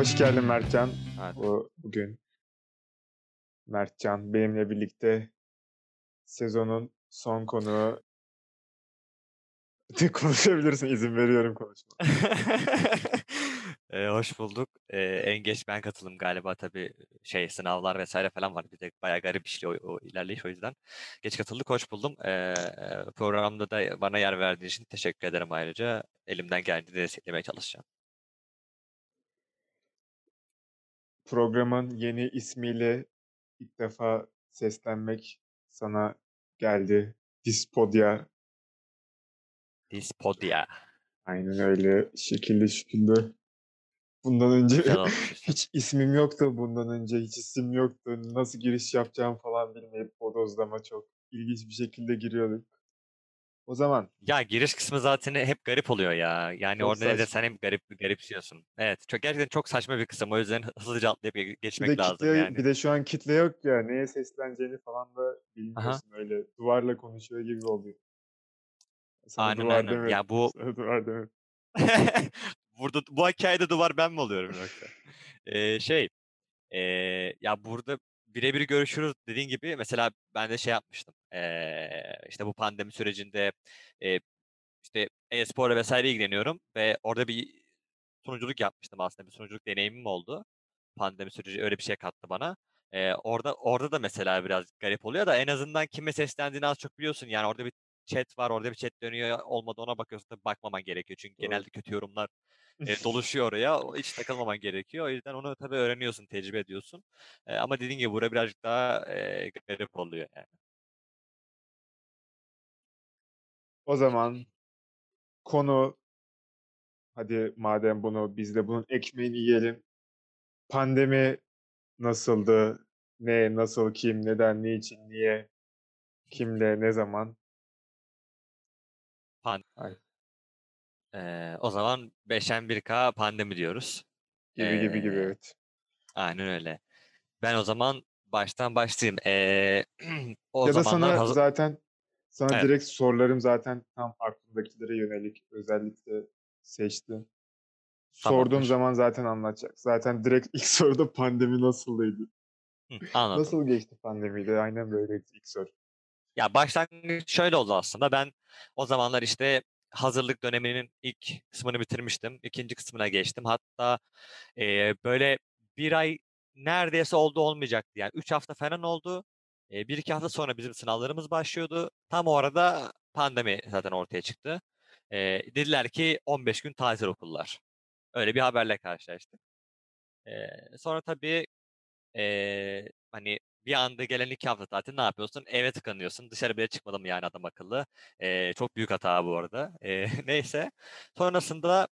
Hoş geldin Mertcan. Evet. Bu bugün Mertcan benimle birlikte sezonun son konuğu konuşabilirsin. izin veriyorum konuşma. Eee, hoş bulduk. Eee, en geç ben katıldım galiba tabii şey sınavlar vesaire falan var. Bir de bayağı garip işliyor o, o ilerleyiş o yüzden. Geç katıldık, hoş buldum. Eee, programda da bana yer verdiğin için teşekkür ederim ayrıca. Elimden geldiğince desteklemeye çalışacağım. Programın yeni ismiyle ilk defa seslenmek sana geldi. Dispodya. Dispodia. Aynen öyle şekilli şükürlü. Bundan önce hiç ismim yoktu. Bundan önce hiç isim yoktu. Nasıl giriş yapacağım falan bilmeyip bodozlama çok ilginç bir şekilde giriyorduk. O zaman Ya giriş kısmı zaten hep garip oluyor ya. Yani Çok orada ne saçma. desen hep garip garipsiyorsun. Evet, çok gerçekten çok saçma bir kısım. O yüzden hızlıca atlayıp ge- bir geçmek de lazım kitle yani. bir de şu an kitle yok ya. Neye sesleneceğini falan da bilmiyorsun öyle. Duvarla konuşuyor gibi oluyor. Sana Aynen duvar aynen. demedim. Ya bu Sana duvar demedim. Burada bu hikayede duvar ben mi oluyorum yoksa? Ee, şey, ee, ya burada birebir görüşürüz dediğin gibi mesela ben de şey yapmıştım. Ee, işte bu pandemi sürecinde ee, işte e-sporla vesaire ilgileniyorum ve orada bir sunuculuk yapmıştım aslında. Bir sunuculuk deneyimim oldu. Pandemi süreci öyle bir şey kattı bana. Ee, orada orada da mesela biraz garip oluyor da en azından kime seslendiğini az çok biliyorsun. Yani orada bir chat var, orada bir chat dönüyor. Olmadı ona bakıyorsun tabii bakmaman gerekiyor. Çünkü Doğru. genelde kötü yorumlar e, doluşuyor oraya. Hiç takılmaman gerekiyor. O yüzden onu tabii öğreniyorsun, tecrübe ediyorsun. E, ama dediğin gibi burada birazcık daha e, garip oluyor yani. O zaman konu hadi madem bunu biz de bunun ekmeğini yiyelim. Pandemi nasıldı? Ne, nasıl, kim, neden, niçin, niye, kimle, ne zaman? Pan Ay. e, o zaman 5'en 1K pandemi diyoruz. Gibi gibi gibi Ee, evet. Aynen öyle. Ben o zaman baştan başlayayım. E, o Ya da sana hazır... zaten sana Evet. direkt sorularım zaten tam aklımdakilere yönelik özellikle seçtim. Sorduğum Tamamdır. zaman zaten anlatacak. Zaten direkt ilk soruda pandemi nasıldıydı? Hı, anladım. Nasıl geçti pandemiydi? Aynen böyleydi ilk soru. Ya başlangıç şöyle oldu aslında. Ben o zamanlar işte hazırlık döneminin ilk kısmını bitirmiştim. İkinci kısmına geçtim. Hatta e, böyle bir ay neredeyse oldu olmayacaktı. Yani üç hafta falan oldu. E, bir iki hafta sonra bizim sınavlarımız başlıyordu. Tam o arada pandemi zaten ortaya çıktı. E, dediler ki 15 gün tatil okullar. Öyle bir haberle karşılaştık. E, sonra tabii e, hani bir anda gelen iki hafta tatil ne yapıyorsun? Eve tıkanıyorsun. Dışarı bile çıkmadım yani adam akıllı. E, çok büyük hata bu arada. E, neyse. Sonrasında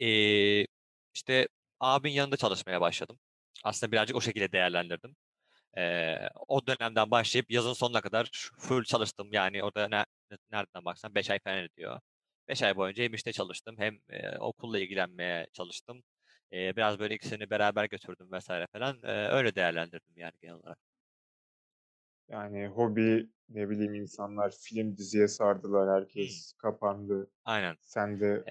e, işte abin yanında çalışmaya başladım. Aslında birazcık o şekilde değerlendirdim. E, o dönemden başlayıp yazın sonuna kadar full çalıştım. Yani orada ne, nereden baksan 5 ay falan ediyor. 5 ay boyunca hem işte çalıştım hem e, okulla ilgilenmeye çalıştım. E, biraz böyle ikisini beraber götürdüm vesaire falan. E, öyle değerlendirdim yani genel olarak. Yani hobi ne bileyim insanlar film diziye sardılar. Herkes kapandı. Aynen. Sen de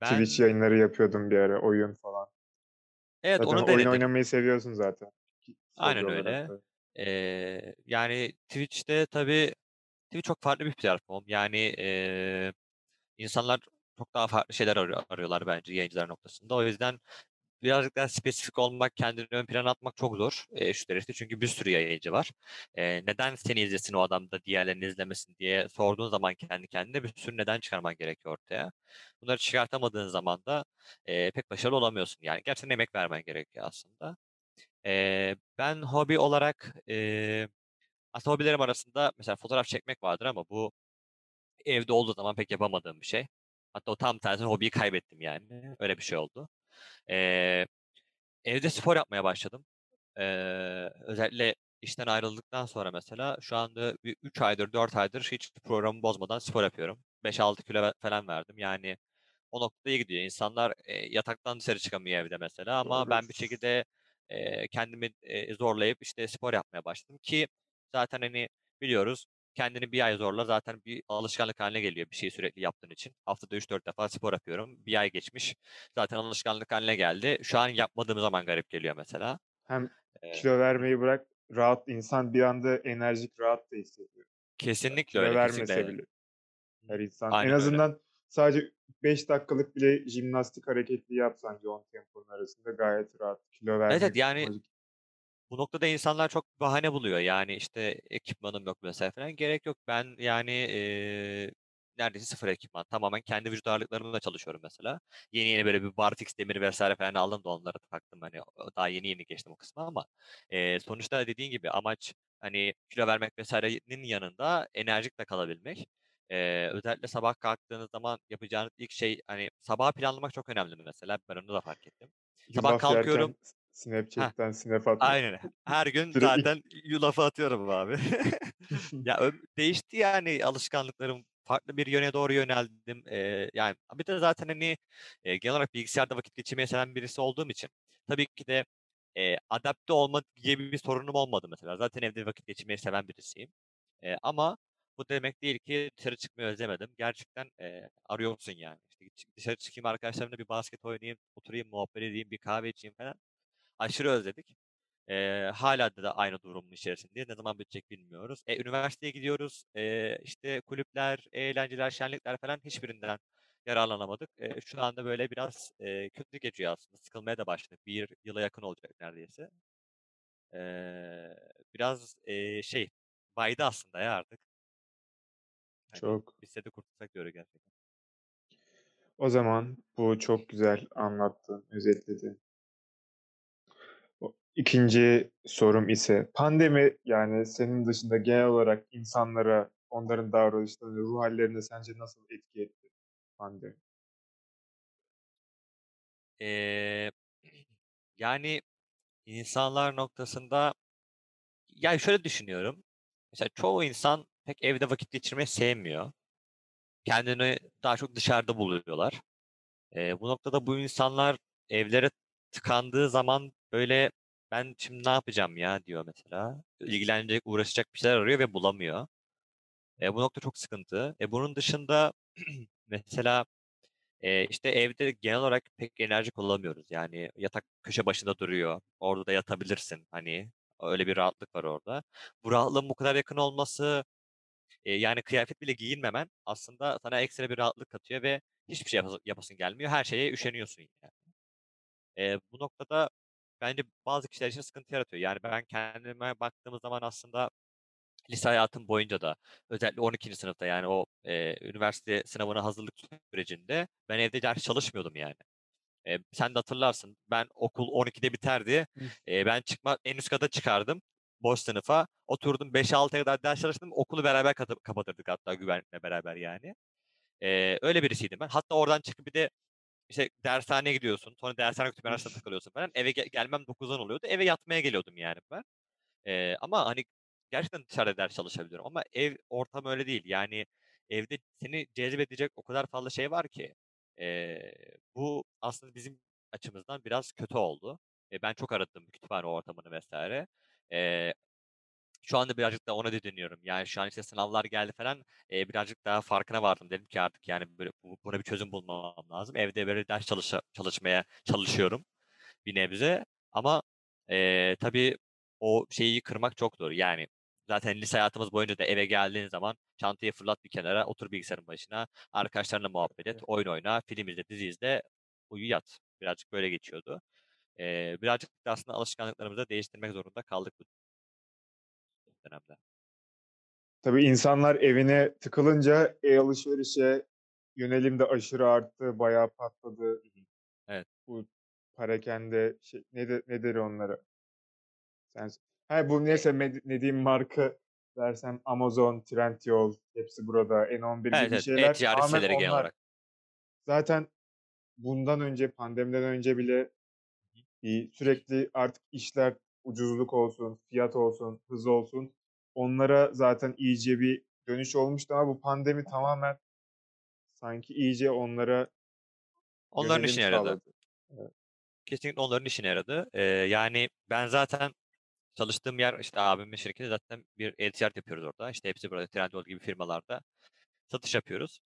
Ben Twitch yayınları yapıyordun bir ara. Oyun falan. evet Zaten onu oyun denedim. oynamayı seviyorsun zaten. Aynen öyle. da. Ee, yani Twitch'te tabii Twitch çok farklı bir platform. Yani ee, insanlar çok daha farklı şeyler arıyor, arıyorlar bence yayıncılar noktasında. O yüzden birazcık daha spesifik olmak, kendini ön plana atmak çok zor e, şu süreçte. Çünkü bir sürü yayıncı var. E, neden seni izlesin o adam da diğerlerini izlemesin diye sorduğun zaman kendi kendine bir sürü neden çıkarman gerekiyor ortaya. Bunları çıkartamadığın zaman da e, pek başarılı olamıyorsun. Yani gerçekten emek vermen gerekiyor aslında. E, ben hobi olarak e, aslında hobilerim arasında mesela fotoğraf çekmek vardır ama bu evde olduğu zaman pek yapamadığım bir şey. Hatta o tam tersine hobiyi kaybettim yani. Öyle bir şey oldu. E, evde spor yapmaya başladım. E, özellikle işten ayrıldıktan sonra mesela şu anda 3 aydır 4 aydır hiç programı bozmadan spor yapıyorum. 5-6 kilo falan verdim. Yani o noktaya gidiyor. İnsanlar e, yataktan dışarı çıkamıyor evde mesela ama Doğru. ben bir şekilde e, kendimi e, zorlayıp işte spor yapmaya başladım ki zaten hani biliyoruz Kendini bir ay zorla zaten bir alışkanlık haline geliyor bir şeyi sürekli yaptığın için. Haftada 3-4 defa spor yapıyorum. Bir ay geçmiş. Zaten alışkanlık haline geldi. Şu an yapmadığım zaman garip geliyor mesela. Hem kilo vermeyi bırak, rahat insan bir anda enerjik, rahat da hissediyor. Kesinlikle Kilo öyle, vermese kesinlikle. bile. Her insan en Aynen öyle. azından sadece 5 dakikalık bile jimnastik hareketli yapsan yoğun temponun arasında gayet rahat kilo Evet, evet, vermek yani bu noktada insanlar çok bahane buluyor. Yani, işte, ekipmanım yok vs. falan. Gerek yok. Ben, yani, eee, neredeyse sıfır ekipman. Tamamen kendi vücut ağırlıklarımla çalışıyorum mesela. Yeni yeni böyle bir barfix demiri vs. falan aldım da onları taktım. Hani, daha yeni yeni geçtim o kısma ama, eee, sonuçta dediğin gibi amaç, hani, kilo vermek vs.'nin yanında enerjik de kalabilmek. Eee, özellikle sabah kalktığınız zaman yapacağınız ilk şey, hani, sabahı planlamak çok önemli mesela. Ben onu da fark ettim. Sabah Yulaf kalkıyorum yerken Snapchat'ten snap atmak. aynen. Her gün zaten yulafı atıyorum abi. Ya, değişti yani alışkanlıklarım. Farklı bir yöne doğru yöneldim. Eee, yani bir de zaten, hani, eee, genel olarak bilgisayarda vakit geçirmeyi seven birisi olduğum için tabii ki de, eee, adapte olma gibi bir sorunum olmadı mesela. Zaten evde vakit geçirmeyi seven birisiyim. Eee, ama bu demek değil ki dışarı çıkmayı özlemedim. Gerçekten, eee, arıyorsun yani. İşte, dışarı çıkayım, arkadaşlarımla bir basket oynayayım, oturayım, muhabbet edeyim, bir kahve içeyim falan. Aşırı özledik. Eee, hâlâ da aynı durumun içerisindeyiz. Ne zaman bitecek bilmiyoruz. E, üniversiteye gidiyoruz. Eee, işte, kulüpler, eğlenceler, şenlikler falan hiçbirinden yararlanamadık. Eee, şu anda böyle biraz, eee, kötü geçiyor aslında. Sıkılmaya da başladık. 1 yıla yakın olacak neredeyse. Eee, biraz, eee, şey, baydı aslında ya artık. Hani, Çok. bitse de kurtulsak diyoruz gerçekten. O zaman bu çok güzel anlattın, özetledin. O 2'nci sorum ise pandemi, yani, senin dışında genel olarak insanlara, onların davranışlarına, ruh hâllerine sence nasıl etki etti pandemi? Eee, yani, insanlar noktasında ya, şöyle düşünüyorum. Mesela çoğu insan pek evde vakit geçirmeyi sevmiyor. Kendini daha çok dışarıda buluyorlar. Eee, bu noktada bu insanlar evlere tıkandığı zaman, böyle, "Ben şimdi ne yapacağım ya?" diyor mesela. İlgilenecek, uğraşacak bir şeyler arıyor ve bulamıyor. Eee, bu nokta çok sıkıntı. E, bunun dışında mesela, eee, işte, evde genel olarak pek enerjik olamıyoruz. Yani yatak köşe başında duruyor. Orada da yatabilirsin. Hani, öyle bir rahatlık var orada. Bu rahatlığın bu kadar yakın olması, eee, yani kıyafet bile giyinmemen aslında sana ekstra bir rahatlık katıyor ve hiçbir şey yapası yapasın gelmiyor. Her şeye üşeniyorsun yani. Eee, bu noktada bence bazı kişiler için sıkıntı yaratıyor. Yani ben kendime baktığımız zaman aslında lise hayatım boyunca da özellikle 12'nci sınıfta, yani o, eee, üniversite sınavına hazırlık sürecinde ben evde ders çalışmıyordum yani. Eee, sen de hatırlarsın. Ben okul 12'de biterdi. Eee, ben çıkma en üst kata çıkardım boş sınıfa. Oturdum 5'e 6'ya kadar ders çalıştım. Okulu beraber kapatırdık hatta güvenlikle beraber yani. Eee, öyle birisiydim ben. Hatta oradan çıkıp bir de, işte, dershaneye gidiyorsun. Sonra dershane kütüphanesinde takılıyorsun falan. Eve ge gelmem 9-10 oluyordu. Eve yatmaya geliyordum yani ben. Eee, ama, hani, gerçekten dışarıda ders çalışabiliyorum ama ev ortamı öyle değil. Yani evde seni cezbedecek o kadar fazla şey var ki. Eee, bu aslında bizim açımızdan biraz kötü oldu. Eee, ben çok aradım kütüphane ortamını vs. Eee, şu anda birazcık da ona didiniyorum. Yani şu an, işte, sınavlar geldi falan, eee, birazcık daha farkına vardım. Dedim ki artık, yani, böyle, bu buna bir çözüm bulmam lazım. Evde böyle ders çalışa çalışmaya çalışıyorum bir nebze ama, eee, tabii o şeyi kırmak çok zor. Yani zaten lise hayatımız boyunca da eve geldiğin zaman çantayı fırlat bir kenara, otur bilgisayarın başına, arkadaşlarınla muhabbet et, oyun oyna, film izle, dizi izle, uyu, yat. Birazcık böyle geçiyordu. Eee, birazcık da aslında alışkanlıklarımızı da değiştirmek zorunda kaldık bu dönemde. Tabii insanlar evine tıkılınca e-alışverişe yönelim de aşırı arttı, bayağı patladı. Evet. Bu perakende şey ne de ne denir onlara? Sen he, bu neyse ne diyeyim marka versem Amazon, Trendyol, hepsi burada, N11 Evet, gibi evet. şeyler E-ticaret tamamen siteleri genel olarak. Zaten bundan önce, pandemiden önce bile, sürekli artık işler ucuzluk olsun, fiyat olsun, hız olsun, onlara zaten iyice bir dönüş olmuştu ama bu pandemi tamamen sanki iyice onlara Onların işine yaradı. sağladı. Evet. Kesinlikle onların işine yaradı. Eee, yani ben zaten çalıştığım yer, işte, abimin şirketi zaten bir e-ticaret yapıyoruz orada. İşte, hepsi böyle Trendyol gibi firmalarda satış yapıyoruz.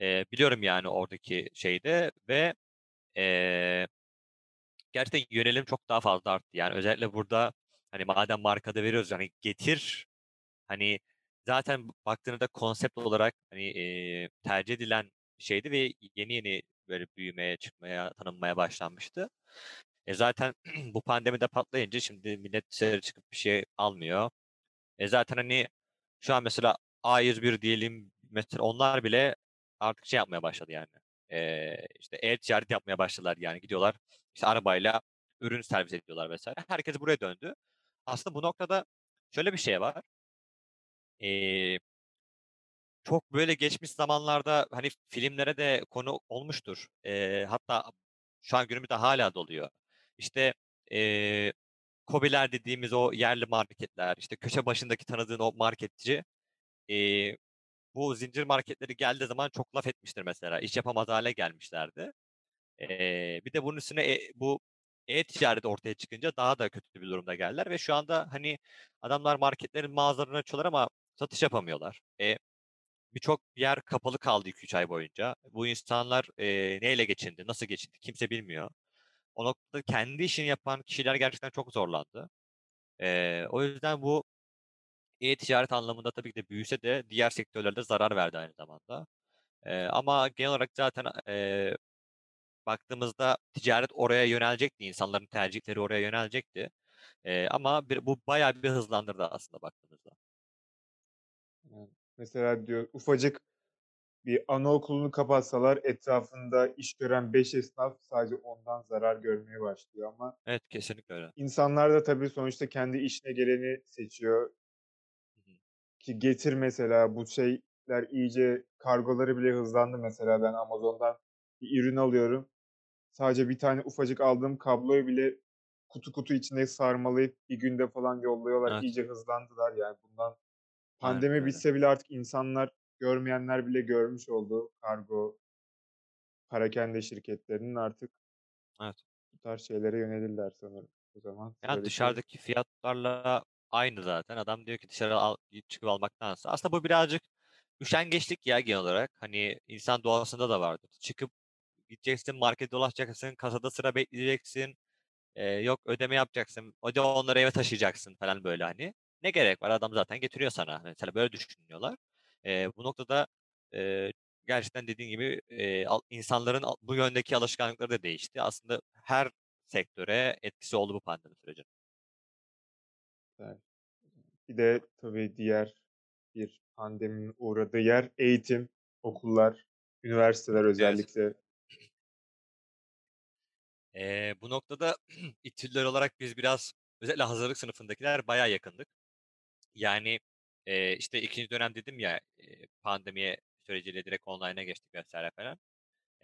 Eee, biliyorum yani oradaki şeyi de ve, eee gerçekten yönelim çok daha fazla arttı. Yani özellikle burada, hani, madem marka da veriyoruz, hani, getir, hani, zaten baktığında konsept olarak, hani, eee, tercih edilen şeydi ve yeni yeni böyle büyümeye, çıkmaya, tanınmaya başlanmıştı. E, zaten bu pandemi de patlayınca şimdi millet dışarı çıkıp bir şey almıyor. E, zaten, hani, şu an mesela A101 diyelim, mesela onlar bile artık şey yapmaya başladı yani, eee, işte, e-ticaret yapmaya başladılar yani. Gidiyorlar, işte, arabayla ürün servis ediyorlar vs. Herkes buraya döndü. Aslında bu noktada şöyle bir şey var. Eee çok böyle geçmiş zamanlarda, hani, filmlere de konu olmuştur. Eee, hatta şu an günümüzde hâlâ da oluyor. İşte, eee, KOBİ'ler dediğimiz o yerli marketler, işte, köşe başındaki tanıdığın o marketçi, eee, bu zincir marketleri geldiği zaman çok laf etmiştir mesela. İş yapamaz hâle gelmişlerdi. Eee, bir de bunun üstüne, e bu e-ticaret ortaya çıkınca daha da kötü bir durumda geldiler ve şu anda, hani, adamlar marketlerin mağazalarını açıyorlar ama satış yapamıyorlar. E, birçok yer kapalı kaldı 2-3 ay boyunca. Bu insanlar, eee, neyle geçindi, nasıl geçindi kimse bilmiyor. O noktada kendi işini yapan kişiler gerçekten çok zorlandı. Eee, o yüzden bu e-ticaret anlamında tabii ki de büyüse de diğer sektörlere de zarar verdi aynı zamanda. Eee, ama genel olarak zaten, eee, baktığımızda ticaret oraya yönelecekti, insanların tercihleri oraya yönelecekti. Eee, ama bir bu bayağı bir hızlandırdı aslında baktığımızda. Mesela diyor ufacık bir anaokulunu kapatsalar etrafında iş gören 5 esnaf sadece ondan zarar görmeye başlıyor ama Evet, kesinlikle öyle. insanlar da tabii sonuçta kendi işine geleni seçiyor. Ki Getir mesela bu şeyler iyice kargoları bile hızlandı mesela. Ben Amazon'dan bir ürün alıyorum. Sadece bir tane ufacık aldığım kabloyu bile kutu kutu içinde sarmalayıp bir günde falan yolluyorlar. Evet. İyice hızlandılar yani bundan. Pandemi öyle. bitse bile artık insanlar, görmeyenler bile görmüş oldu kargo perakende şirketlerinin artık Evet. bu tarz şeylere yönelirler sanırım. O zaman Yani dışarıdaki fiyatlarla aynı zaten. Adam diyor ki dışarı al çıkıp almaktansa. Aslında bu birazcık üşengeçlik ya genel olarak. Hani insan doğasında da vardır. Çıkıp gideceksin, markete dolaşacaksın, kasada sıra bekleyeceksin. Eee, yok ödeme yapacaksın. Bir de onları eve taşıyacaksın falan böyle hani. Ne gerek var? Adam zaten getiriyor sana. Mesela böyle düşünüyorlar. Eee, bu noktada, eee, gerçekten dediğin gibi, al insanların bu yöndeki alışkanlıkları da değişti. Aslında her sektöre etkisi oldu bu pandemi sürecinin. Evet. Bir de tabii diğer bir pandeminin uğradığı yer eğitim, okullar, üniversiteler Evet. özellikle. Eee, bu noktada İTÜ'lüler olarak biz biraz özellikle hazırlık sınıfındakiler bayağı yakındık. Yani, eee, işte 2'nci dönem dedim ya, eee, pandemiye süreciyle direkt online'a geçtik vs. falan.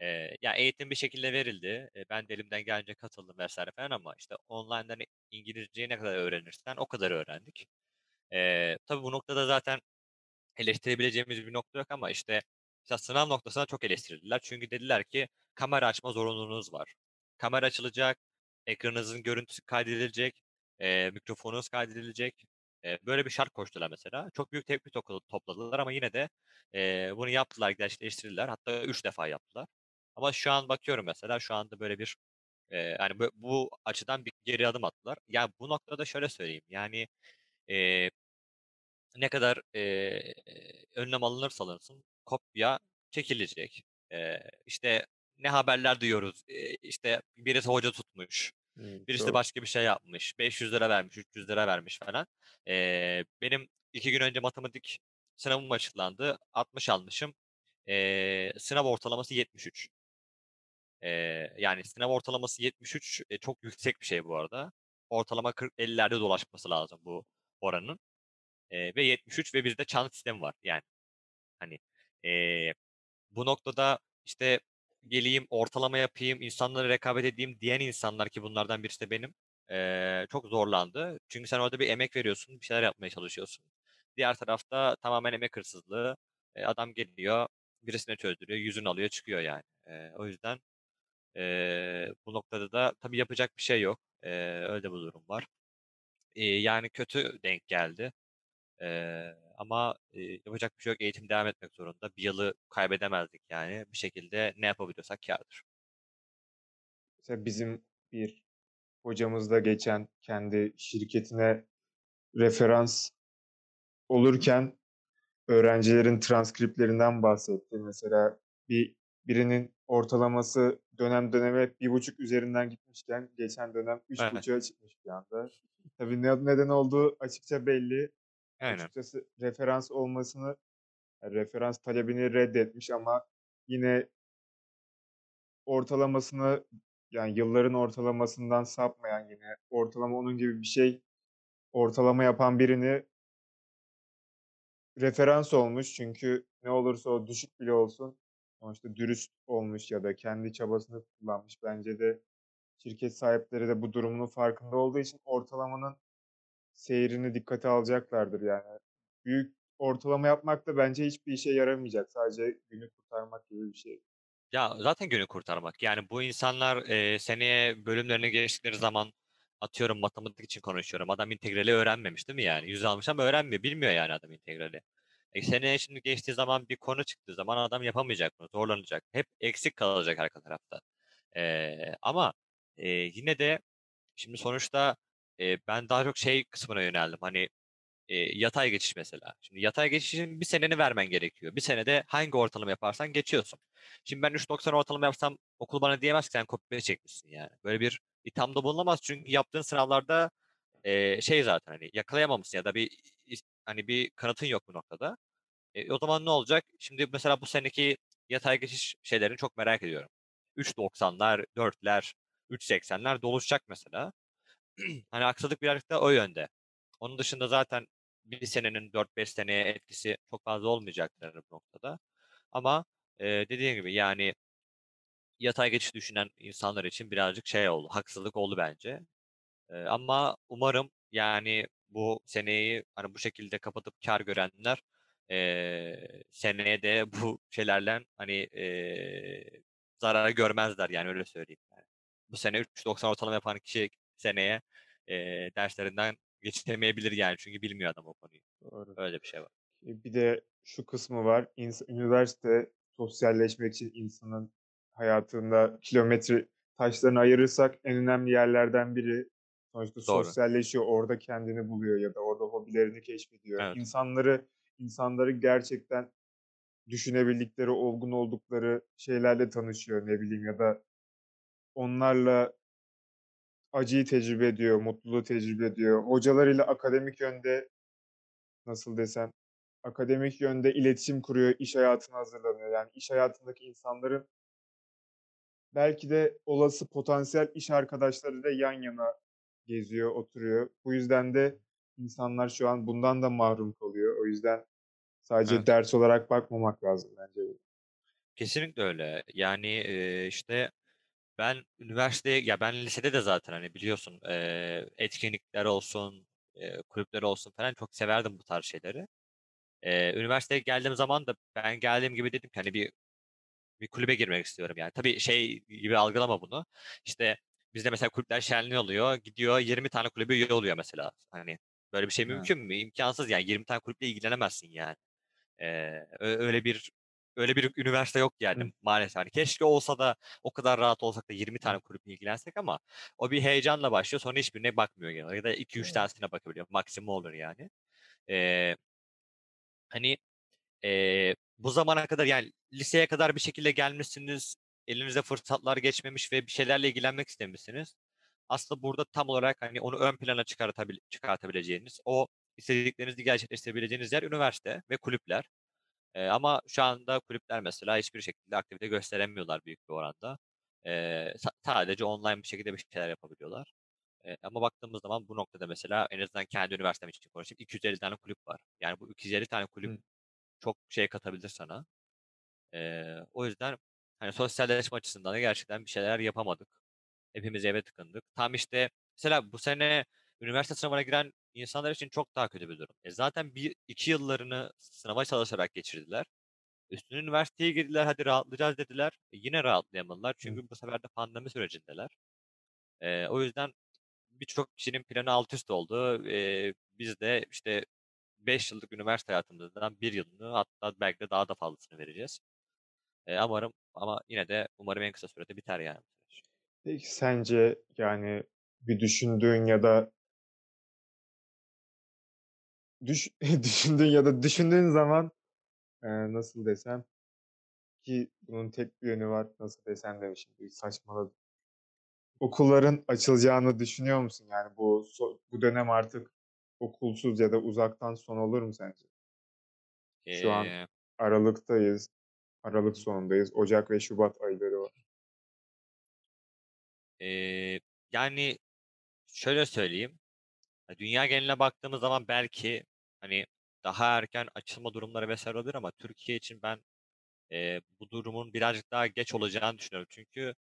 Eee, ya, eğitim bir şekilde verildi. Eee, ben de elimden geldiğince katıldım vs. falan ama işte online'dan İngilizceyi ne kadar öğrenirsen o kadar öğrendik. Eee, tabii bu noktada zaten eleştirebileceğimiz bir nokta yok ama işte mesela sınav noktasında çok eleştirildiler. Çünkü dediler ki kamera açma zorunluluğunuz var. Kamera açılacak, ekranınızın görüntüsü kaydedilecek, eee, mikrofonunuz kaydedilecek. Eee, böyle bir şart koştular mesela. Çok büyük tepki topladılar ama yine de, eee, bunu yaptılar, gerçekleştirdiler. Hatta 3 defa yaptılar. Ama şu an bakıyorum mesela şu anda böyle bir, eee, hani, bö bu açıdan bir geri adım attılar. Ya, bu noktada şöyle söyleyeyim, yani, eee ne kadar, eee, önlem alınırsa alınsın kopya çekilecek. Eee, işte ne haberler duyuyoruz, eee, işte birisi hoca tutmuş, Hımm, birisi çok başka bir şey yapmış, £500 vermiş, £300 vermiş falan. Eee, benim 2 gün önce matematik sınavım açıklandı. 60 almışım. Eee, sınav ortalaması 73. Eee, yani sınav ortalaması 73, eee, çok yüksek bir şey bu arada. Ortalama 40-50'lerde dolaşması lazım bu oranın. Eee, ve 73 ve bizde çan sistemi var yani. Hani, eee, bu noktada, işte, geleyim, ortalama yapayım, insanlarla rekabet edeyim diyen insanlar ki bunlardan birisi de benim, eee, çok zorlandı. Çünkü sen orada bir emek veriyorsun, bir şeyler yapmaya çalışıyorsun. Diğer tarafta tamamen emek hırsızlığı. Eee, adam geliyor, birisine çözdürüyor, yüzünü alıyor, çıkıyor yani. Eee, o yüzden, eee, bu noktada da tabii yapacak bir şey yok. Eee, öyle bir durum var. Eee, yani kötü denk geldi. Eee, ama, eee, yapacak bir şey yok. Eğitim devam etmek zorunda. Bir yılı kaybedemezdik yani. Bir şekilde ne yapabiliyorsak kârdır. Mesela bizim bir hocamız da geçen kendi şirketine referans olurken öğrencilerin transkriptlerinden bahsetti. Mesela bir birinin ortalaması dönem döneme 1.5 üzerinden gitmişken geçen dönem Evet. 3.5'a çıkmış bir anda. Tabii ne neden olduğu açıkça belli. Aynen. Açıkçası referans olmasını, ya referans talebini reddetmiş ama yine ortalamasını, yani yılların ortalamasından sapmayan yine ortalama onun gibi bir şey ortalama yapan birini referans olmuş. Çünkü ne olursa o düşük bile olsun sonuçta dürüst olmuş ya da kendi çabasını kullanmış. Bence de şirket sahipleri de bu durumunun farkında olduğu için ortalamanın seyrini dikkate alacaklardır yani. Büyük ortalama yapmak da bence hiçbir işe yaramayacak. Sadece günü kurtarmak gibi bir şey. Ya, zaten günü kurtarmak. Yani bu insanlar, eee, seneye bölümlerine geçtikleri zaman, atıyorum matematik için konuşuyorum, adam integrali öğrenmemiş değil mi yani? 100 almış ama öğrenmiyor, bilmiyor yani adam integrali. E, seneye şimdi geçtiği zaman bir konu çıktığı zaman adam yapamayacak bunu, zorlanacak. Hep eksik kalacak arka tarafta. Eee, ama, eee, yine de şimdi sonuçta, eee, ben daha çok şey kısmına yöneldim, hani, eee, yatay geçiş mesela. Şimdi yatay geçişin 1 seneni vermen gerekiyor. 1 senede hangi ortalama yaparsan geçiyorsun. Şimdi ben 3.90 ortalama yapsam okul bana diyemez ki sen kopya çekmişsin yani. Böyle bir ithamda bulunamaz çünkü yaptığın sınavlarda, eee, şey zaten, hani, yakalayamamışsın ya da bir hani, bir kanıtın yok bu noktada. E, o zaman ne olacak? Şimdi mesela bu seneki yatay geçiş şeylerini çok merak ediyorum. 3.90'lar, 4'ler, 3.80'ler doluşacak mesela. Hani, aksilik birazcık da o yönde. Onun dışında zaten 1 senenin 4-5 seneye etkisi çok fazla olmayacaktır bu noktada. Ama, eee, dediğim gibi yani yatay geçiş düşünen insanlar için birazcık şey oldu, haksızlık oldu bence. Eee, ama umarım yani bu seneyi, hani, bu şekilde kapatıp kâr görenler, eee, seneye de bu şeylerle, hani, eee, zarar görmezler yani öyle söyleyeyim yani. Bu sene 3.90 ortalama yapan kişi seneye, eee, derslerinden geçemeyebilir yani çünkü bilmiyor adam o konuyu. Doğru. Öyle bir şey var. Eee, bir de şu kısmı var. İns üniversite sosyalleşmek için insanın hayatında kilometre taşlarını ayırırsak en önemli yerlerden biri. Sonuçta Doğru. sosyalleşiyor, orada kendini buluyor ya da orada hobilerini keşfediyor. Evet. İnsanları insanları gerçekten düşünebildikleri, olgun oldukları şeylerle tanışıyor, ne bileyim ya da onlarla acıyı tecrübe ediyor, mutluluğu tecrübe ediyor. Hocalarıyla akademik yönde nasıl desem, akademik yönde iletişim kuruyor, iş hayatına hazırlanıyor. Yani iş hayatındaki insanların belki de olası potansiyel iş arkadaşlarıyla yan yana geziyor, oturuyor. Bu yüzden de insanlar şu an bundan da mahrum kalıyor. O yüzden sadece Evet. ders olarak bakmamak lazım bence. Kesinlikle öyle. Yani, işte, ben üniversiteye ya, ben lisede de zaten, hani, biliyorsun, etkinlikler olsun, kulüpler olsun falan çok severdim bu tarz şeyleri. Üniversiteye geldiğim zaman da ben geldiğim gibi dedim ki, hani, bir bir kulübe girmek istiyorum yani. Tabii şey gibi algılama bunu, işte, bizde mesela kulüpler şenliği oluyor, gidiyor 20 tane kulübe üye oluyor mesela. Hani, böyle bir şey mümkün mü? İmkânsız yani 20 tane kulüple ilgilenemezsin yani. Eee, ö öyle bir öyle bir üniversite yok yani maalesef. Hani, keşke olsa da o kadar rahat olsak da 20 tane kulüple ilgilensek ama o bir heyecanla başlıyor, sonra hiçbirine bakmıyor genel ya da 2-3 Evet. tanesine bakabiliyor. Maksimum olur yani. Eee hani, eee, bu zamana kadar yani liseye kadar bir şekilde gelmişsiniz, elinize fırsatlar geçmemiş ve bir şeylerle ilgilenmek istemişsiniz. Aslında burada tam olarak, hani, onu ön plana çıkartabil çıkartabileceğiniz, o istediklerinizi gerçekleştirebileceğiniz yer üniversite ve kulüpler. Eee, ama şu anda kulüpler mesela hiçbir şekilde aktivite gösteremiyorlar büyük bir oranda. Sa sadece online bir şekilde bir şeyler yapabiliyorlar. Eee, ama baktığımız zaman bu noktada mesela en azından kendi üniversitem için konuşayım, 250 tane kulüp var. Yani bu 250 tane kulüp Hıh. çok şey katabilir sana. Eee, o yüzden, hani, sosyalleşme açısından da gerçekten bir şeyler yapamadık. Hepimiz eve tıkındık. Tam, işte, mesela bu sene üniversite sınavına giren insanlar için çok daha kötü bir durum. E, zaten 1-2 yıllarını sınava çalışarak geçirdiler. Üstüne üniversiteye girdiler, "Hadi rahatlayacağız." dediler. E, yine rahatlayamadılar çünkü bu sefer de pandemi sürecindeler. Eee, o yüzden birçok kişinin planı alt üst oldu. Eee, biz de işte 5 yıllık üniversite hayatımızdan 1 yılını hatta belki de daha da fazlasını vereceğiz. Eee, umarım ama yine de umarım en kısa sürede biter yani bu süreç. Peki sence, yani, bir düşündüğün ya da düş düşündüğün ya da düşündüğün zaman, eee, nasıl desem ki bunun tek bir yönü var, nasıl desem de şimdi saçmaladım. Okulların açılacağını düşünüyor musun? Yani bu so bu dönem artık okulsuz ya da uzaktan son olur mu sence? Şu an Eee aralıktayız. Aralık sonundayız. Ocak ve şubat ayları var. Eee, yani, şöyle söyleyeyim, ya, dünya geneline baktığımız zaman belki, hani, daha erken açılma durumları vs. olabilir ama Türkiye için ben, eee, bu durumun birazcık daha geç olacağını düşünüyorum. Çünkü,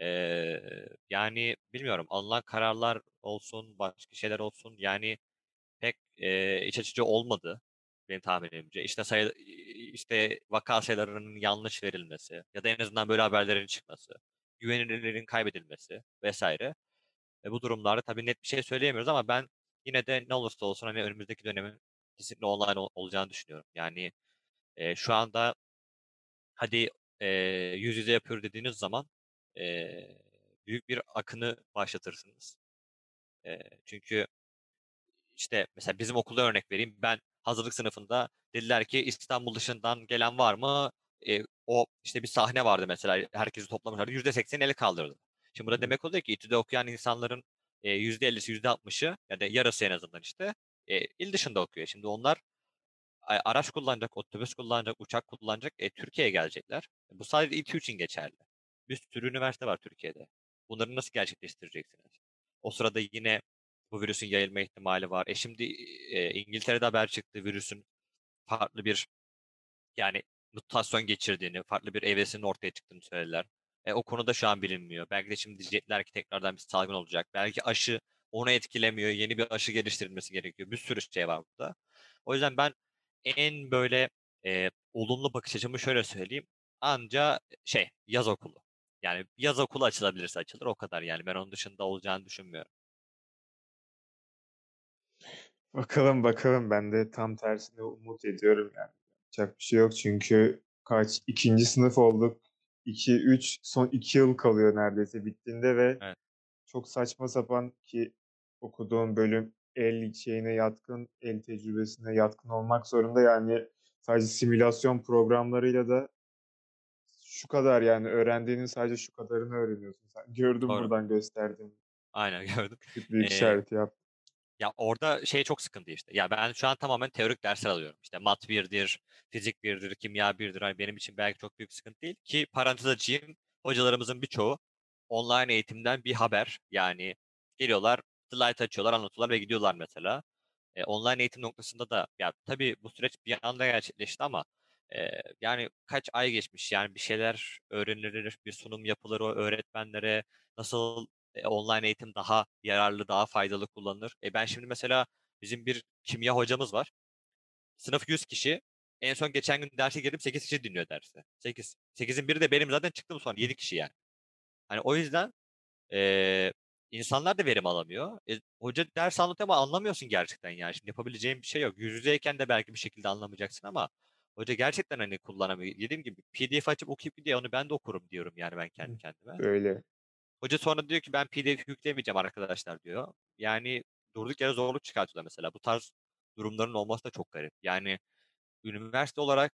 eee, yani, bilmiyorum, alınan kararlar olsun, başka şeyler olsun, yani, pek, eee, iç açıcı olmadı benim tahminimce. İşte, sayı işte, vaka sayılarının yanlış verilmesi ya da en azından böyle haberlerin çıkması, güvenilirliğin kaybedilmesi vs. E, bu durumlarda tabii net bir şey söyleyemiyoruz ama ben yine de ne olursa olsun, hani, önümüzdeki dönemin kesinlikle online ol olacağını düşünüyorum. Yani, eee, şu anda hadi, eee, yüz yüze yapıyoruz dediğiniz zaman, eee, büyük bir akını başlatırsınız. Eee, çünkü işte, mesela bizim okulda örnek vereyim. Ben hazırlık sınıfında dediler ki İstanbul dışından gelen var mı? Eee, o, işte, bir sahne vardı mesela, herkesi toplamışlardı. %80'i el kaldırdı. Şimdi bu da Evet. demek oluyor ki İTÜ'de okuyan insanların, eee, %50'si, %60'ı ya da yarısı en azından işte, eee, il dışında okuyor. Şimdi onlar araç kullanacak, otobüs kullanacak, uçak kullanacak, e, Türkiye'ye gelecekler. Bu sadece İTÜ için geçerli. Bir sürü üniversite var Türkiye'de. Bunları nasıl gerçekleştireceksiniz? O sırada yine bu virüsün yayılma ihtimali var. E, şimdi, eee, İngiltere'de haber çıktı virüsün farklı bir, yani, mutasyon geçirdiğini, farklı bir evresinin ortaya çıktığını söylediler. E, o konu da şu an bilinmiyor. Belki de şimdi diyecekler ki tekrardan bir salgın olacak. Belki aşı onu etkilemiyor, yeni bir aşı geliştirilmesi gerekiyor. Bir sürü şey var burada. O yüzden ben en böyle, eee, olumlu bakış açımı şöyle söyleyeyim, anca şey, yaz okulu. Yani yaz okulu açılabilirse açılır, o kadar yani. Ben onun dışında olacağını düşünmüyorum. Bakalım, bakalım. Ben de tam tersine umut ediyorum yani. Yapacak bir şey yok çünkü kaç, 2'nci sınıf olduk. 2-3 son 2 yıl kalıyor neredeyse bittiğinde ve Evet. çok saçma sapan ki okuduğum bölüm el şeyine yatkın, el tecrübesine yatkın olmak zorunda. Yani sadece simülasyon programlarıyla da şu kadar yani öğrendiğinin sadece şu kadarını öğreniyorsun sen. Gördüm Doğru. buradan gösterdiğini. Aynen gördüm. Büyük Eee işareti yap. Ya, orada şey çok sıkıntı işte. Ya, ben şu an tamamen teorik dersler alıyorum. İşte mat 1'dir, fizik 1'dir, kimya 1'dir. Hani, benim için belki çok büyük sıkıntı değil ki parantez açayım, hocalarımızın birçoğu online eğitimden bir haber. Yani geliyorlar, slide açıyorlar, anlatıyorlar ve gidiyorlar mesela. Eee, online eğitim noktasında da ya, tabii bu süreç bir anda gerçekleşti ama, eee, yani kaç ay geçmiş, yani bir şeyler öğrenilir, bir sunum yapılır o öğretmenlere, nasıl, eee, online eğitim daha yararlı, daha faydalı kullanılır. E, ben şimdi mesela bizim bir kimya hocamız var. Sınıf 100 kişi. En son geçen gün derse girdim 8 kişi dinliyor dersi. 8. 8'in biri de benim zaten çıktım sonra 7 kişi yani. Hani, o yüzden, eee, insanlar da verim alamıyor. E, hoca ders anlatıyor ama anlamıyorsun gerçekten yani. Şimdi yapabileceğin bir şey yok. Yüz yüzeyken de belki bir şekilde anlamayacaksın ama hoca gerçekten, hani, kullanamıyor. Dediğim gibi PDF açıp okuyup gidiyor. Onu ben de okurum diyorum yani ben kendi kendime. Öyle. Hoca sonra diyor ki ben PDF yüklemeyeceğim arkadaşlar diyor. Yani durduk yere zorluk çıkartıyorlar mesela. Bu tarz durumların olması da çok garip. Yani üniversite olarak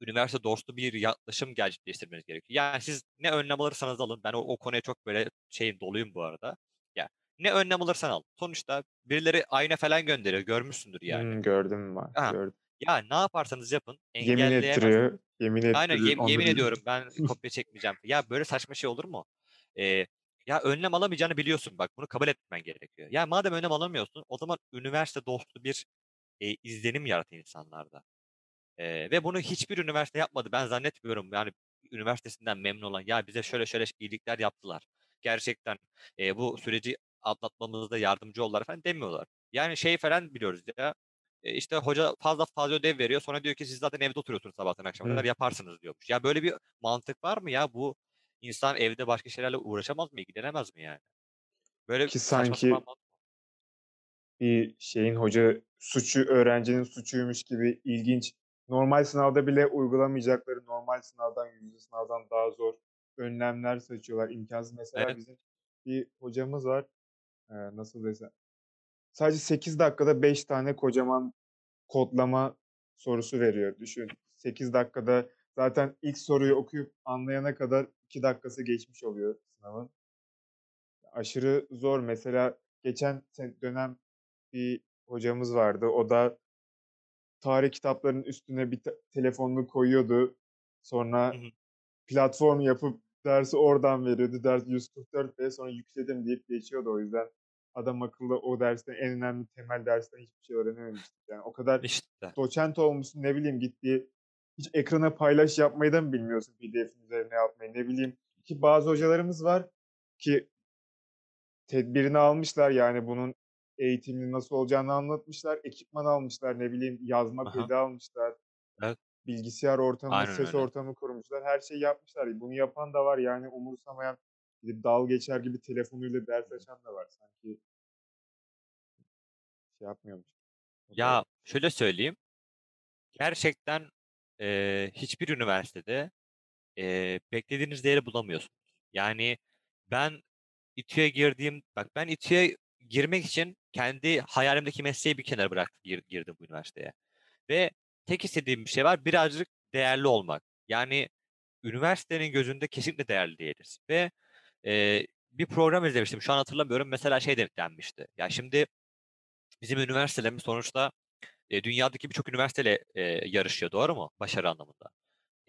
üniversite dostu bir yaklaşım gerçekleştirmeniz gerekiyor. Yani siz ne önlem alırsanız alın, ben o o konuya çok böyle şeyim, doluyum bu arada. Ya, ne önlem alırsan al. Sonuçta birileri ayna falan gönderiyor, görmüşsündür yani. Hımm, gördüm ben, Ha, gördüm. ya ne yaparsanız yapın Yemin ettiriyor, yemin Aynen, ettirir, yem yemin ediyorum ben kopya çekmeyeceğim. Ya, böyle saçma şey olur mu? Eee, ya, önlem alamayacağını biliyorsun bak, bunu kabul etmen gerekiyor. Ya, madem önlem alamıyorsun, o zaman üniversite dostu bir, eee, izlenim yarat insanlarda. Eee, ve bunu hiçbir üniversite yapmadı. Ben zannetmiyorum, yani, üniversitesinden memnun olan, ya, bize şöyle şöyle iyilikler yaptılar. Gerçekten, eee, bu süreci atlatmamızda yardımcı oldular falan demiyorlar. Yani, şey falan biliyoruz ya, işte, hoca fazla fazla ödev veriyor, sonra diyor ki siz zaten evde oturuyorsunuz sabahtan akşama kadar, yaparsınız diyormuş. Ya, böyle bir mantık var mı ya? Bu insan evde başka şeylerle uğraşamaz mı, ilgilenemez mi yani? Böyle Ki sanki bir şeyin hoca suçu öğrencinin suçuymuş gibi ilginç, normal sınavda bile uygulamayacakları, normal sınavdan, yüz yüze sınavdan daha zor önlemler seçiyorlar, imkânsız. Mesela Evet. bizim bir hocamız var, eee, nasıl desem, sadece 8 dakikada 5 tane kocaman kodlama sorusu veriyor. Düşün, 8 dakikada zaten ilk soruyu okuyup anlayana kadar 2 dakikası geçmiş oluyor sınavın. Aşırı zor. Mesela geçen dönem bir hocamız vardı. O da tarih kitaplarının üstüne bir te telefonunu koyuyordu. Hı Sonra hı. platform yapıp dersi oradan veriyordu. Ders 144'te sonra yükledim deyip geçiyordu. O yüzden adamakıllı o dersten en önemli temel dersten hiçbir şey öğrenememiştik. Yani o kadar İşte. doçent olmuşsun, ne bileyim, git bir hiç ekrana paylaş yapmayı da mı bilmiyorsun PDF'in üzerine yapmayı? Ne bileyim ki bazı hocalarımız var ki tedbirini almışlar, yani bunun eğitiminin nasıl olacağını anlatmışlar, ekipman almışlar, ne bileyim, yazma pedi almışlar, Evet. bilgisayar ortamı, Aynen ses öyle. ortamı kurmuşlar, her şeyi yapmışlar. Bunu yapan da var, yani umursamayan, dalga geçer gibi telefonuyla ders açan da var. Sanki şey yapmıyormuş. Ya, şöyle söyleyeyim, gerçekten, eee, hiçbir üniversitede, eee, beklediğiniz değeri bulamıyorsunuz. Yani ben İTÜ'ye girdiğim bak ben İTÜ'ye girmek için kendi hayalimdeki mesleği bir kenara bırakıp gir girdim bu üniversiteye ve tek istediğim bir şey var, birazcık değerli olmak. Yani üniversitenin gözünde kesinlikle değerli değiliz ve, eee, bir program izlemiştim, şu an hatırlamıyorum. Mesela şey de denmişti, ya şimdi bizim üniversitelerimiz sonuçta, eee, dünyadaki birçok üniversiteyle, eee, yarışıyor, doğru mu? Başarı anlamında.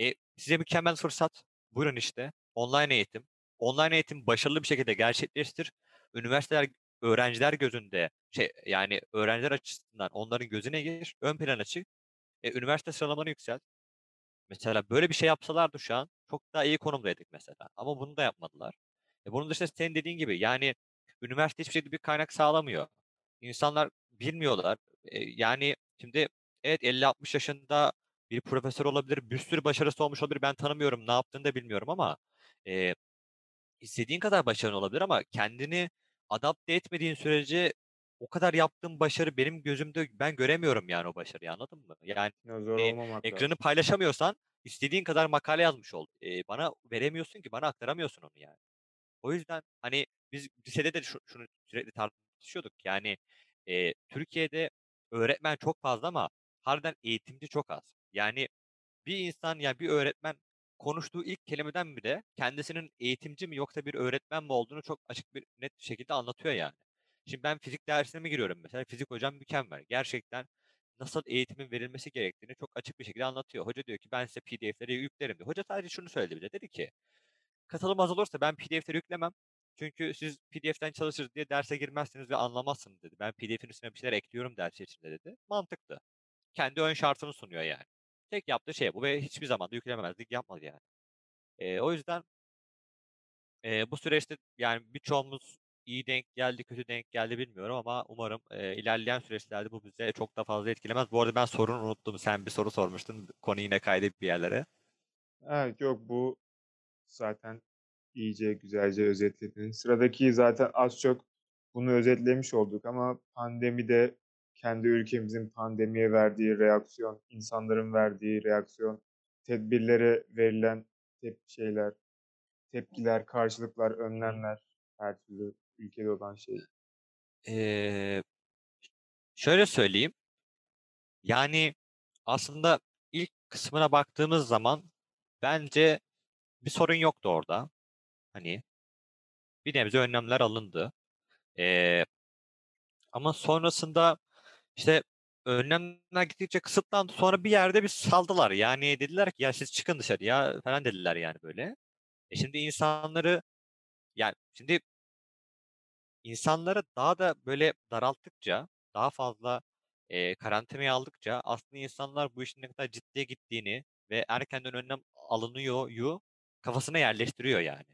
E, size mükemmel fırsat. Buyurun işte. Online eğitim. Online eğitimi başarılı bir şekilde gerçekleştir. Üniversiteler öğrenciler gözünde şey, yani öğrenciler açısından onların gözüne gir, ön plana çık. E, üniversite sıralamanı yükselt. Mesela böyle bir şey yapsalardı şu an çok daha iyi konumdaydık mesela ama bunu da yapmadılar. E, bunun dışında senin dediğin gibi yani üniversite hiçbir şekilde bir kaynak sağlamıyor. İnsanlar bilmiyorlar. Eee, yani şimdi evet 50-60 yaşında bir profesör olabilir, bir sürü başarısı olmuş olabilir. Ben tanımıyorum, ne yaptığını da bilmiyorum ama, eee, istediğin kadar başarılı olabilir ama kendini adapte etmediğin sürece o kadar yaptığın başarı benim gözümde ben göremiyorum yani o başarıyı, anladın mı? Yani Ya, zor olmamak ekranı lazım. paylaşamıyorsan istediğin kadar makale yazmış ol. Eee, bana veremiyorsun ki, bana aktaramıyorsun onu yani. O yüzden, hani, biz lisede de şu şunu sürekli tartışıyorduk. Yani, eee, Türkiye'de öğretmen çok fazla ama harbiden eğitimci çok az. Yani bir insan, ya bir öğretmen konuştuğu ilk kelimeden bile kendisinin eğitimci mi yoksa bir öğretmen mi olduğunu çok açık bir net bir şekilde anlatıyor yani. Şimdi ben fizik dersine mi giriyorum mesela? Fizik hocam mükemmel. Gerçekten nasıl eğitimin verilmesi gerektiğini çok açık bir şekilde anlatıyor. Hoca diyor ki ben size PDF'leri yüklerim diyor. Hoca sadece şunu söyledi bize. Dedi ki katılım az olursa ben PDF'leri yüklemem. Çünkü siz PDF'den çalışırız diye derse girmezsiniz ve anlamazsınız dedi. Ben PDF'in üstüne bir şeyler ekliyorum ders içinde dedi. Mantıklı. Kendi ön şartını sunuyor yani. Tek yaptığı şey bu ve hiçbir zaman da yüklememezlik yapmadı yani. Eee, o yüzden eee, bu süreçte yani birçoğumuz iyi denk geldi, kötü denk geldi bilmiyorum ama umarım, eee, ilerleyen süreçlerde bu bize çok da fazla etkilemez. Bu arada ben sorunu unuttum. Sen bir soru sormuştun. Konu yine kaydı bir yerlere. Evet, yok bu zaten iyice, güzelce özetledin. Sıradaki zaten az çok bunu özetlemiş olduk ama pandemide kendi ülkemizin pandemiye verdiği reaksiyon, insanların verdiği reaksiyon, tedbirlere verilen tep şeyler, tepkiler, karşılıklar, önlemler, her türlü ülkede olan şey. Eee, şöyle söyleyeyim yani aslında ilk kısmına baktığımız zaman bence bir sorun yoktu orada. Hani bir nebze önlemler alındı. Eee ama sonrasında, işte, önlemler gittikçe kısıtlandı. Sonra bir yerde bir saldılar. Yani dediler ki "Ya, siz çıkın dışarıya." falan dediler yani böyle. E, şimdi insanları yani şimdi insanları daha da böyle daralttıkça, daha fazla, eee, karantinaya aldıkça aslında insanlar bu işin ne kadar ciddiye gittiğini ve erkenden önlem alınıyoryu kafasına yerleştiriyor yani.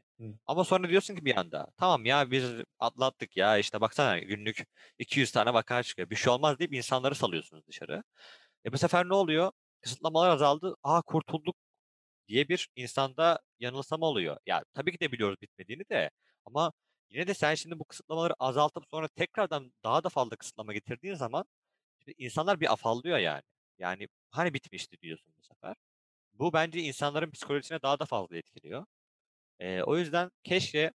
Ama sonra diyorsun ki bir anda, "Tamam ya, biz atlattık ya, işte, baksana günlük 200 tane vaka çıkıyor, bir şey olmaz." deyip insanları salıyorsunuz dışarı. E, bu sefer ne oluyor? Kısıtlamalar azaldı, "A, kurtulduk." diye bir insanda yanılsama oluyor. Ya, tabii ki de biliyoruz bitmediğini de ama Yine de sen şimdi bu kısıtlamaları azaltıp sonra tekrardan daha da fazla kısıtlama getirdiğin zaman şimdi insanlar bir afallıyor yani. Yani, "Hani bitmişti?" diyorsun bu sefer. Bu bence insanların psikolojisine daha da fazla etkiliyor. Eee, o yüzden keşke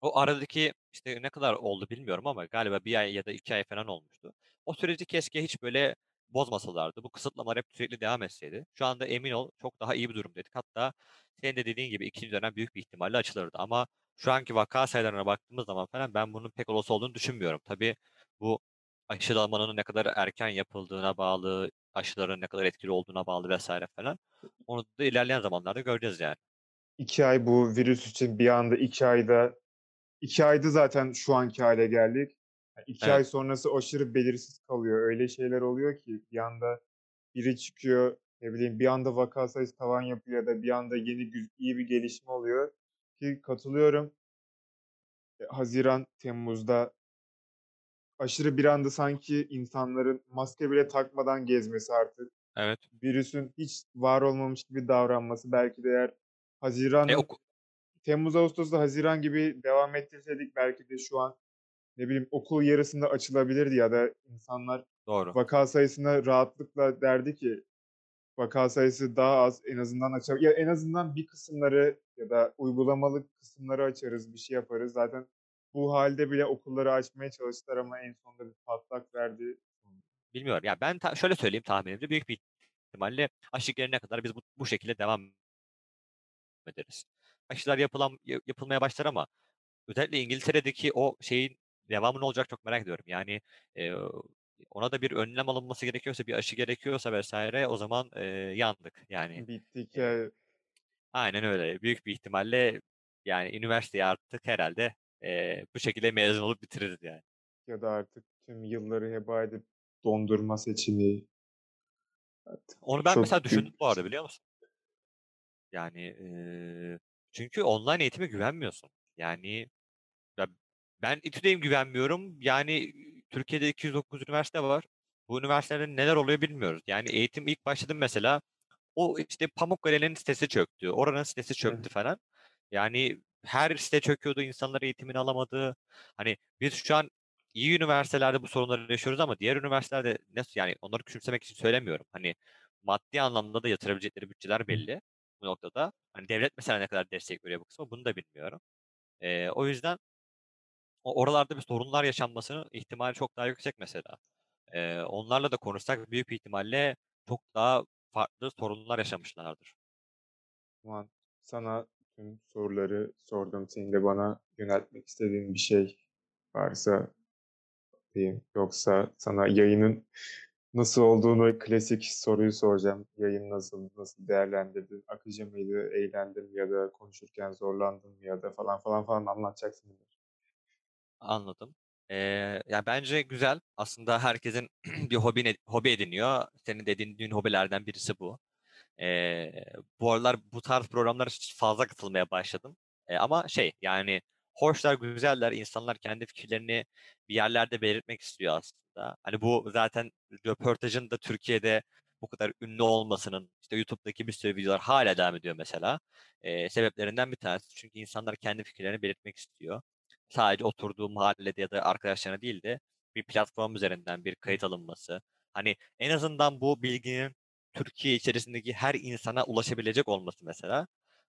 o aradaki, işte, ne kadar oldu bilmiyorum ama galiba 1 ay ya da 2 ay falan olmuştu. O süreci keşke hiç böyle bozmasalardı. Bu kısıtlamalar hep sürekli devam etseydi. Şu anda emin ol çok daha iyi bir durumdaydık. Hatta senin de dediğin gibi 2'nci dönem büyük bir ihtimalle açılırdı ama şu anki vaka sayılarına baktığımız zaman falan ben bunun pek olası olduğunu düşünmüyorum. Tabii bu aşılamanın ne kadar erken yapıldığına bağlı, aşıların ne kadar etkili olduğuna bağlı vs. falan. Onu da ilerleyen zamanlarda göreceğiz yani. 2 ay bu virüs için bir anda 2 ayda 2 ayda zaten şu anki hâle geldik. Ya 2 Evet. ay sonrası aşırı belirsiz kalıyor. Öyle şeyler oluyor ki bir anda biri çıkıyor, ne bileyim, bir anda vaka sayısı tavan yapıyor ya da bir anda yeni iyi bir gelişme oluyor ki katılıyorum. Eee, haziran, temmuzda aşırı bir anda sanki insanların maske bile takmadan gezmesi artık, Evet. virüsün hiç var olmamış gibi davranması, belki de eğer E, haziranın oku temmuz, ağustos'ta haziran gibi devam ettirseydik belki de şu an, ne bileyim, okul yarısında açılabilirdi ya da insanlar Doğru. vaka sayısına rahatlıkla derdi ki vaka sayısı daha az, en azından aça ya, en azından bir kısımları ya da uygulamalı kısımları açarız, bir şey yaparız. Zaten bu hâlde bile okulları açmaya çalıştılar ama en sonunda bir patlak verdi. Bilmiyorum. Ya, ben ta şöyle söyleyeyim tahminimce, büyük bir ihtimalle aşı gelene kadar biz bu bu şekilde devam ederiz. Aşılar yapılan ya yapılmaya başlar ama özellikle İngiltere'deki o şeyin devamı ne olacak çok merak ediyorum. Yani, eee, ona da bir önlem alınması gerekiyorsa, bir aşı gerekiyorsa vs. o zaman, eee, yandık. Yani, Bitti eee hikâye. Aynen öyle. Büyük bir ihtimalle, yani, üniversiteyi artık herhâlde, eee, bu şekilde mezun olup bitiririz yani. Ya da artık tüm yılları heba edip dondurma seçeneği artık Onu ben çok mesela düşündüm bu arada biliyor musun? Yani, eee, çünkü online eğitime güvenmiyorsun. Yani, ya, ben İTÜ'deyim güvenmiyorum. Yani, Türkiye'de 209 üniversite var. Bu üniversitelerde neler oluyor bilmiyoruz. Yani, eğitim ilk başladım mesela, o, işte, Pamukkale'nin sitesi çöktü, oranın sitesi çöktü falan. Yani, her site çöküyordu, insanlar eğitimini alamadı. Hani, biz şu an iyi üniversitelerde bu sorunları yaşıyoruz ama diğer üniversitelerde nasıl yani onları küçümsemek için söylemiyorum. Hani, maddi anlamda da yatırabilecekleri bütçeler belli bu noktada. Hani, devlet mesela ne kadar destek veriyor bu kısma bunu da bilmiyorum. Eee, o yüzden oralarda bir sorunlar yaşanmasının ihtimali çok daha yüksek mesela. Eee, onlarla da konuşsak büyük ihtimalle çok daha farklı sorunlar yaşamışlardır. O zaman sana tüm soruları sordum. Senin de bana yöneltmek istediğin bir şey varsa diyeyim. Yoksa sana yayının nasıl olduğunu klasik soruyu soracağım. Yayın nasıldı, nasıl değerlendirdin? Akıcı mıydı, eğlendin mi ya da konuşurken zorlandın mı ya da falan falan falan anlatacaksın. Anladım. Eee, ya, bence güzel. Aslında herkesin bir hobine hobi ediniyor. Senin de edindiğin hobilerden birisi bu. Eee, bu aralar bu tarz programlara fazla katılmaya başladım. Eee, ama şey, yani, hoşlar, güzeller, insanlar kendi fikirlerini bir yerlerde belirtmek istiyor aslında. Hani, bu zaten röportajın da Türkiye'de bu kadar ünlü olmasının, işte, YouTube'daki bir sürü videolar hâlâ devam ediyor mesela, eee, sebeplerinden bir tanesi. Çünkü insanlar kendi fikirlerini belirtmek istiyor. Sadece oturduğu mahallede ya da arkadaşlarına değil de bir platform üzerinden bir kayıt alınması. Hani, en azından bu bilginin Türkiye içerisindeki her insana ulaşabilecek olması mesela,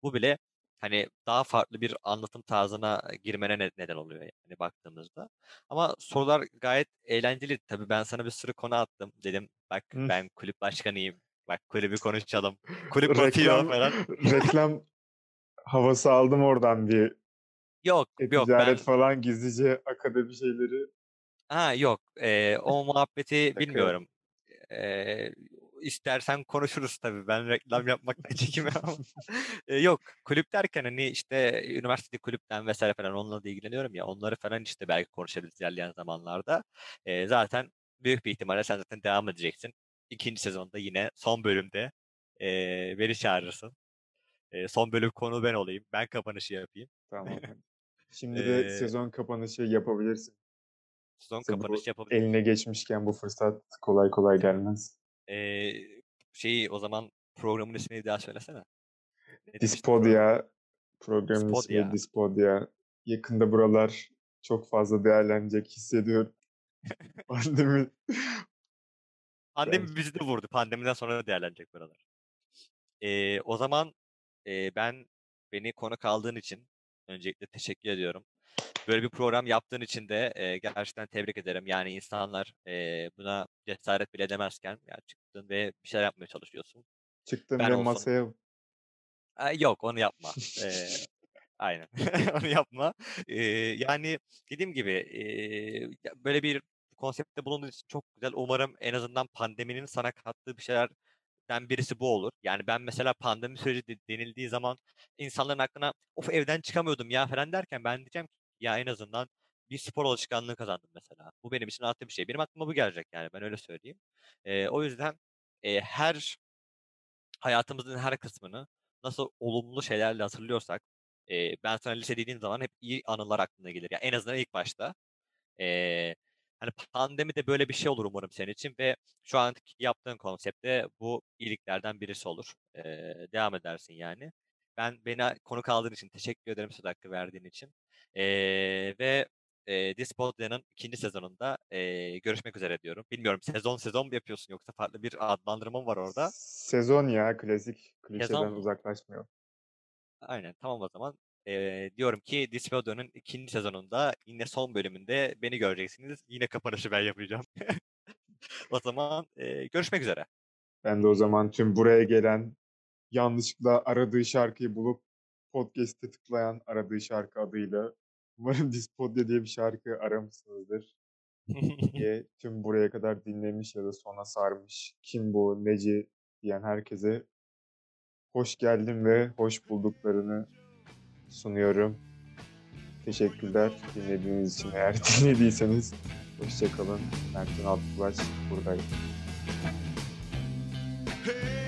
bu bile, hani, daha farklı bir anlatım tarzına girmene ne neden oluyor yani baktığımızda. Ama sorular gayet eğlenceli. Tabii ben sana bir sürü konu attım. Dedim, "Bak ben kulüp başkanıyım. Bak kulübü konuşalım. Kulüp batıyor." Reklam falan. reklam havası aldım oradan bir Yok, yok e-ticaret ben falan gizlice akademi şeyleri. Ha, yok. Eee, o muhabbeti bilmiyorum. Eee, istersen konuşuruz tabii. Ben reklam yapmaktan çekinmem ama. Eee, yok, kulüp derken, hani, işte, üniversitedeki kulüpten vs. falan onunla da ilgileniyorum ya, onları falan, işte, belki konuşabiliriz ilerleyen zamanlarda. Eee, zaten büyük bir ihtimalle sen zaten devam edeceksin. 2'nci sezonda yine son bölümde, eee, beni çağırırsın. Eee, son bölüm konuğu ben olayım. Ben kapanışı yapayım. Tamam. Şimdi de sezon kapanışı yapabilirsin. Sezon kapanışı yapabiliriz. eline geçmişken bu fırsat kolay kolay gelmez. Eee, şeyi, o zaman programın ismini bir daha söylesene. Ne Dispodia, programın ismi Dispodia. Dispodia. yakında buralar çok fazla değerlenecek hissediyorum. Pandemi Pandemi bizi de vurdu. Pandemiden sonra da değerlenecek buralar. Eee, o zaman, eee, ben beni konuk aldığın için öncelikle teşekkür ediyorum. Böyle bir program yaptığın için de, eee, gerçekten tebrik ederim. Yani insanlar, eee, buna cesaret bile edemezken ya çıktın ve bir şeyler yapmaya çalışıyorsun. çıktım Ben ve masaya Aaa, yok onu yapma. Eee, aynen. Onu yapma. Eee, yani dediğim gibi, ya böyle bir konseptte bulunduğun için çok güzel. Umarım en azından pandeminin sana kattığı bir şeylerden birisi bu olur. Yani ben mesela pandemi süreci de denildiği zaman insanların aklına "Of, evden çıkamıyordum ya." falan derken ben diyeceğim ki ya en azından bir spor alışkanlığı kazandım mesela. Bu benim için artı bir şey. Benim aklıma bu gelecek yani ben öyle söyleyeyim. Eee, o yüzden, eee, her hayatımızın her kısmını nasıl olumlu şeylerle hatırlıyorsak, eee, ben sana lise dediğin zaman hep iyi anılar aklına gelir. Ya, en azından ilk başta. Eee, hani, pandemi de böyle bir şey olur umarım senin için ve şu anki yaptığın konsept de bu iyiliklerden birisi olur. Eee, devam edersin yani. Ben beni konuk aldığın için teşekkür ederim söz hakkı verdiğin için. Eee, ve, eee, Dispodya'nın 2. sezonunda, eee, görüşmek üzere diyorum. Bilmiyorum sezon sezon mu yapıyorsun yoksa farklı bir adlandırma mı var orada? Sezon ya klasik Sezon klişeden mu? uzaklaşmayalım. Aynen, tamam o zaman. Eee, diyorum ki Dispodya'nın 2. sezonunda yine son bölümünde beni göreceksiniz. Yine kapanışı ben yapacağım. O zaman, eee, görüşmek üzere. Ben de o zaman tüm buraya gelen, yanlışlıkla aradığı şarkıyı bulup podcast'e tıklayan aradığı şarkı adıyla umarım Dispodya diye bir şarkı aramışsınızdır diye tüm buraya kadar dinlemiş ya da sona sarmış, kim bu, neci diyen herkese hoş geldin ve hoş bulduklarını sunuyorum. Teşekkürler dinlediğiniz için. Eğer dinlediyseniz hoşça kalın. Mertcan Altıbaş buradayım. Hey!